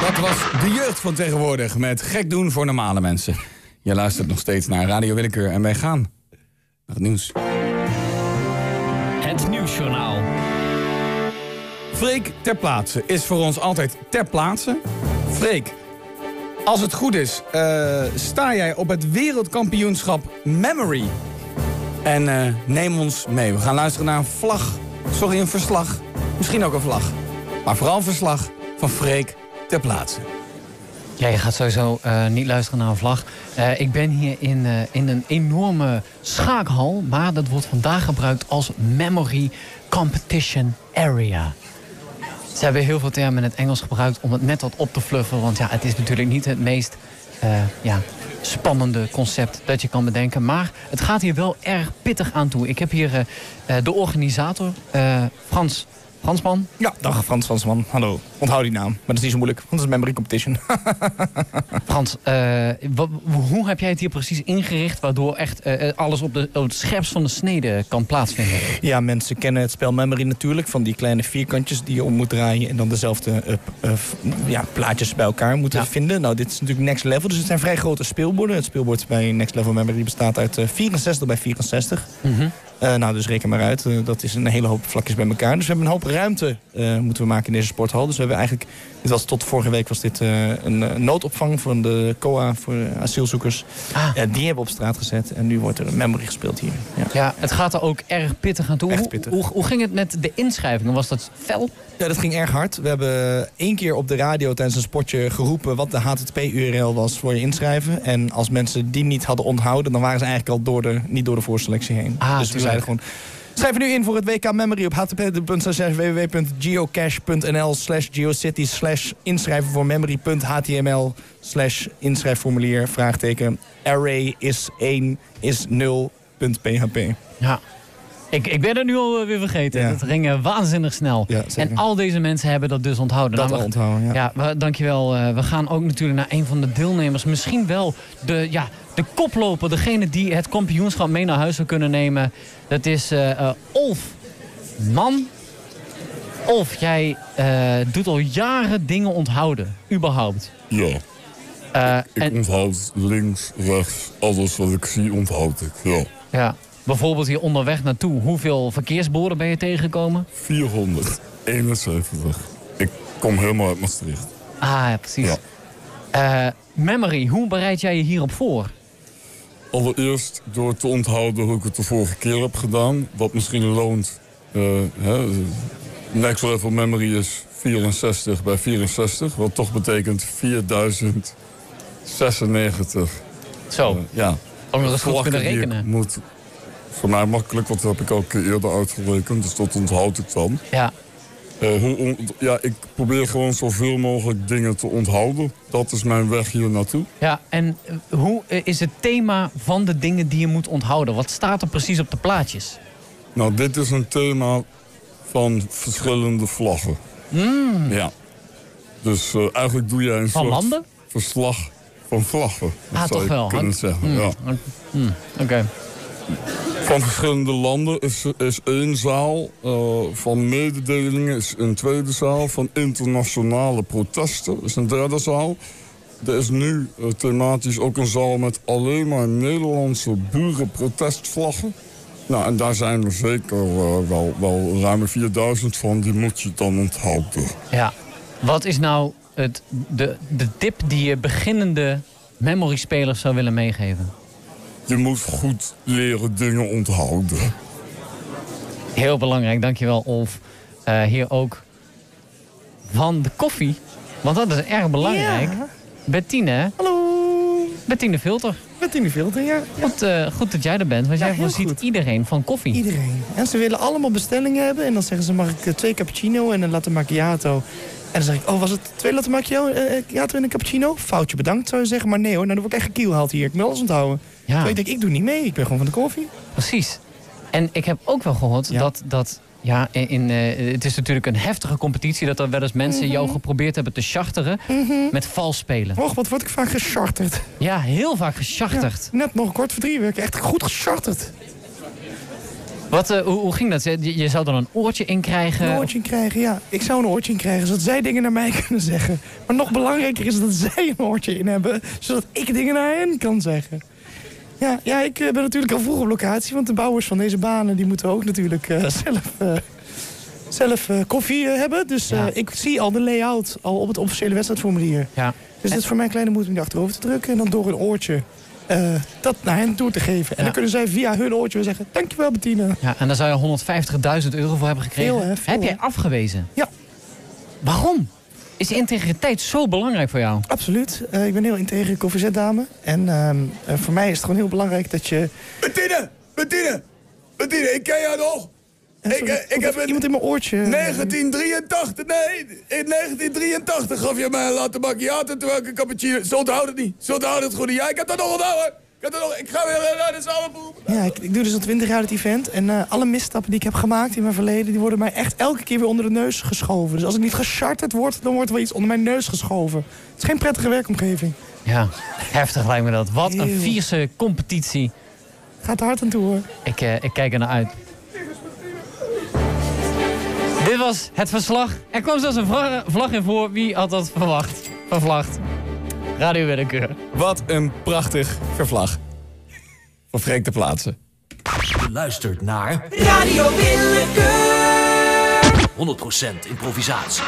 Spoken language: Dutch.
Dat was de jeugd van tegenwoordig met gek doen voor normale mensen. Je luistert nog steeds naar Radio Willekeur en wij gaan naar het nieuws. Het Nieuwsjournaal. Freek ter plaatse is voor ons altijd ter plaatse. Freek, als het goed is, eh, sta jij op het wereldkampioenschap Memory. En eh, neem ons mee. We gaan luisteren naar een vlag. Sorry, een verslag. Misschien ook een vlag. Maar vooral een verslag van Freek ter plaatse. Ja, je gaat sowieso eh, niet luisteren naar een vlag. Eh, ik ben hier in, eh, in een enorme schaakhal, maar dat wordt vandaag gebruikt als Memory Competition Area. Ze hebben heel veel termen in het Engels gebruikt om het net wat op te fluffen. Want ja, het is natuurlijk niet het meest ja, spannende concept dat je kan bedenken. Maar het gaat hier wel erg pittig aan toe. Ik heb hier de organisator, Frans Fransman? Ja, dag Frans Fransman. Hallo. Onthoud die naam. Maar dat is niet zo moeilijk, want het is een memory competition. Frans, uh, hoe heb jij het hier precies ingericht... waardoor echt uh, alles op, de, op het scherpst van de snede kan plaatsvinden? Ja, mensen kennen het spel memory natuurlijk... van die kleine vierkantjes die je om moet draaien... en dan dezelfde uh, ja, plaatjes bij elkaar moeten vinden. Nou, dit is natuurlijk next level, dus het zijn vrij grote speelborden. Het speelbord bij Next Level Memory bestaat uit 64 bij 64. Mm uh, nou, dus reken maar uit. Uh, dat is een hele hoop vlakjes bij elkaar. Dus we hebben een hoop ruimte uh, moeten we maken in deze sporthal. Dus we hebben eigenlijk... Dit was, tot vorige week was dit een noodopvang van de COA voor asielzoekers. Ah. die hebben op straat gezet. En nu wordt er een memory gespeeld hier. Ja, ja het gaat er ook erg pittig aan toe. Echt pittig. Hoe, hoe, hoe ging het met de inschrijvingen? Was dat fel? Ja, dat ging erg hard. We hebben één keer op de radio tijdens een spotje geroepen... wat de HTTP-URL was voor je inschrijven. En als mensen die niet hadden onthouden... dan waren ze eigenlijk al door de, niet door de voorselectie heen. Ah, dus we zeiden gewoon... Schrijf nu in voor het WK Memory op http:/www.geocache.nl slash geocity slash inschrijven voor memory.html slash inschrijfformulier vraagteken array is 1 is 0.php. Ja, ik, ik ben er nu al weer vergeten. Het ging waanzinnig snel. en al deze mensen hebben dat dus onthouden. Dat nou, onthouden, ja. ja. dankjewel. Uh, we gaan ook natuurlijk naar een van de deelnemers. Misschien wel de, ja, de koploper. Degene die het kampioenschap mee naar huis zou kunnen nemen. Dat is uh, Olf Man. Olf, jij doet al jaren dingen onthouden. Überhaupt. Ja. ik, ik onthoud links, rechts, alles wat ik zie onthoud ik. Ja. Ja. Bijvoorbeeld hier onderweg naartoe. Hoeveel verkeersborden ben je tegengekomen? 471. Ik kom helemaal uit Maastricht. Ah, ja, precies. Ja. Uh, memory, hoe bereid jij je hierop voor? Allereerst door te onthouden hoe ik het de vorige keer heb gedaan. Wat misschien loont. Uh, hè, next level memory is 64 bij 64. Wat toch betekent 4096. Zo. Uh, ja. Om nog eens goed kunnen rekenen. moet voor mij makkelijk, want dat heb ik al eerder uitgerekend. Dus dat onthoud ik dan. Ja. Uh, hoe, ja, ik probeer gewoon zoveel mogelijk dingen te onthouden. Dat is mijn weg hier naartoe. Ja, en eh, hoe eh, is het thema van de dingen die je moet onthouden? Wat staat er precies op de plaatjes? Nou, dit is een thema van verschillende vlaggen. Mm. Ja. Dus uh, eigenlijk doe jij een van soort landen? verslag van vlaggen. Dat ah, zou toch wel. kunnen zeggen, mm. ja. Mm. Oké van verschillende landen is, is één zaal. Uh, van mededelingen is een tweede zaal. Van internationale protesten is een derde zaal. Er is nu uh, thematisch ook een zaal met alleen maar Nederlandse burenprotestvlaggen. Nou, en daar zijn er zeker uh, wel, wel ruim 4000 van. Die moet je dan onthouden. Ja. Wat is nou het, de, de tip die je beginnende memory-spelers zou willen meegeven? Je moet goed leren dingen onthouden. Heel belangrijk, dankjewel Olf. Uh, hier ook van de koffie. Want dat is erg belangrijk. Ja. Bettine. Hallo. Bettine Filter. Bettine Filter, ja. Goed, uh, goed dat jij er bent, want ja, jij voorziet iedereen van koffie. Iedereen. En ze willen allemaal bestellingen hebben. En dan zeggen ze, mag ik uh, twee cappuccino en een latte macchiato. En dan zeg ik, oh, was het twee latte macchiato en een cappuccino? Foutje bedankt, zou je zeggen. Maar nee hoor, nou, dan word ik echt gekielhaald hier. Ik moet alles onthouden. Ja. ik denk, ik doe niet mee. Ik ben gewoon van de koffie. Precies. En ik heb ook wel gehoord dat... dat ja, in, uh, het is natuurlijk een heftige competitie... dat er wel eens mensen mhm. jou geprobeerd hebben te charteren... Mhm. met vals spelen. Och, wat word ik vaak gescharterd. Ja, heel vaak gescharterd. net nog kort voor drie weken. Echt goed gescharterd. Wat, eh, hoe, hoe ging dat? Je, je zou dan een oortje in krijgen? Een oortje in krijgen, ja. Ik zou een oortje in krijgen, zodat zij dingen naar mij kunnen zeggen. Maar nog belangrijker is dat zij een oortje in hebben, zodat ik dingen naar hen kan zeggen. Ja, ja ik eh, ben natuurlijk al vroeg op locatie, want de bouwers van deze banen die moeten ook natuurlijk eh, zelf, eh, zelf koffie hebben. Dus Ja. ik zie al de layout al op het officiële wedstrijdformulier. Ja. Dus het is voor mij kleine moeite om die achterover te drukken en dan door een oortje dat naar hen toe te geven. En Ja. dan kunnen zij via hun oortje weer zeggen, dankjewel Bettina. ja, en daar zou je 150.000 euro voor hebben gekregen. Veel, hè? Veel, Heb jij afgewezen? Ja. Waarom? Is integriteit zo belangrijk voor jou? Absoluut. Eh, ik ben heel integere koffiezet-dame. En ehm, eh, voor mij is het gewoon heel belangrijk dat je... Bettine! Bettine! Bettine, ik ken jou nog! Eh, sorry, ik, ik heb een- Iemand in mijn oortje... 1983, nee, in 1983 gaf je mij een latte macchiato terwijl ik een cappuccino... Zo onthoud het niet, zo onthoud het goed niet. Ja, ik heb dat nog onthouden. Ik, ga weer eh, naar de samenproef. Ja, ik, ik doe dus al 20 jaar het event. En eh, alle misstappen die ik heb gemaakt in mijn verleden... die worden mij echt elke keer weer onder de neus geschoven. Dus als ik niet gecharterd word, dan wordt er wel iets onder mijn neus geschoven. Het is geen prettige werkomgeving. Ja, heftig lijkt me dat. Wat een Heel. fierse competitie. Gaat er hard aan toe, hoor. Ik, eh, ik kijk er naar uit. Dit was het verslag. Er kwam zelfs een vlag, vlag in voor. Wie had dat verwacht? Vervlacht. Radio Willekeur. Wat een prachtig vervlag. Voor Freek te plaatsen. Je luistert naar Radio Willekeur. 100% improvisatie.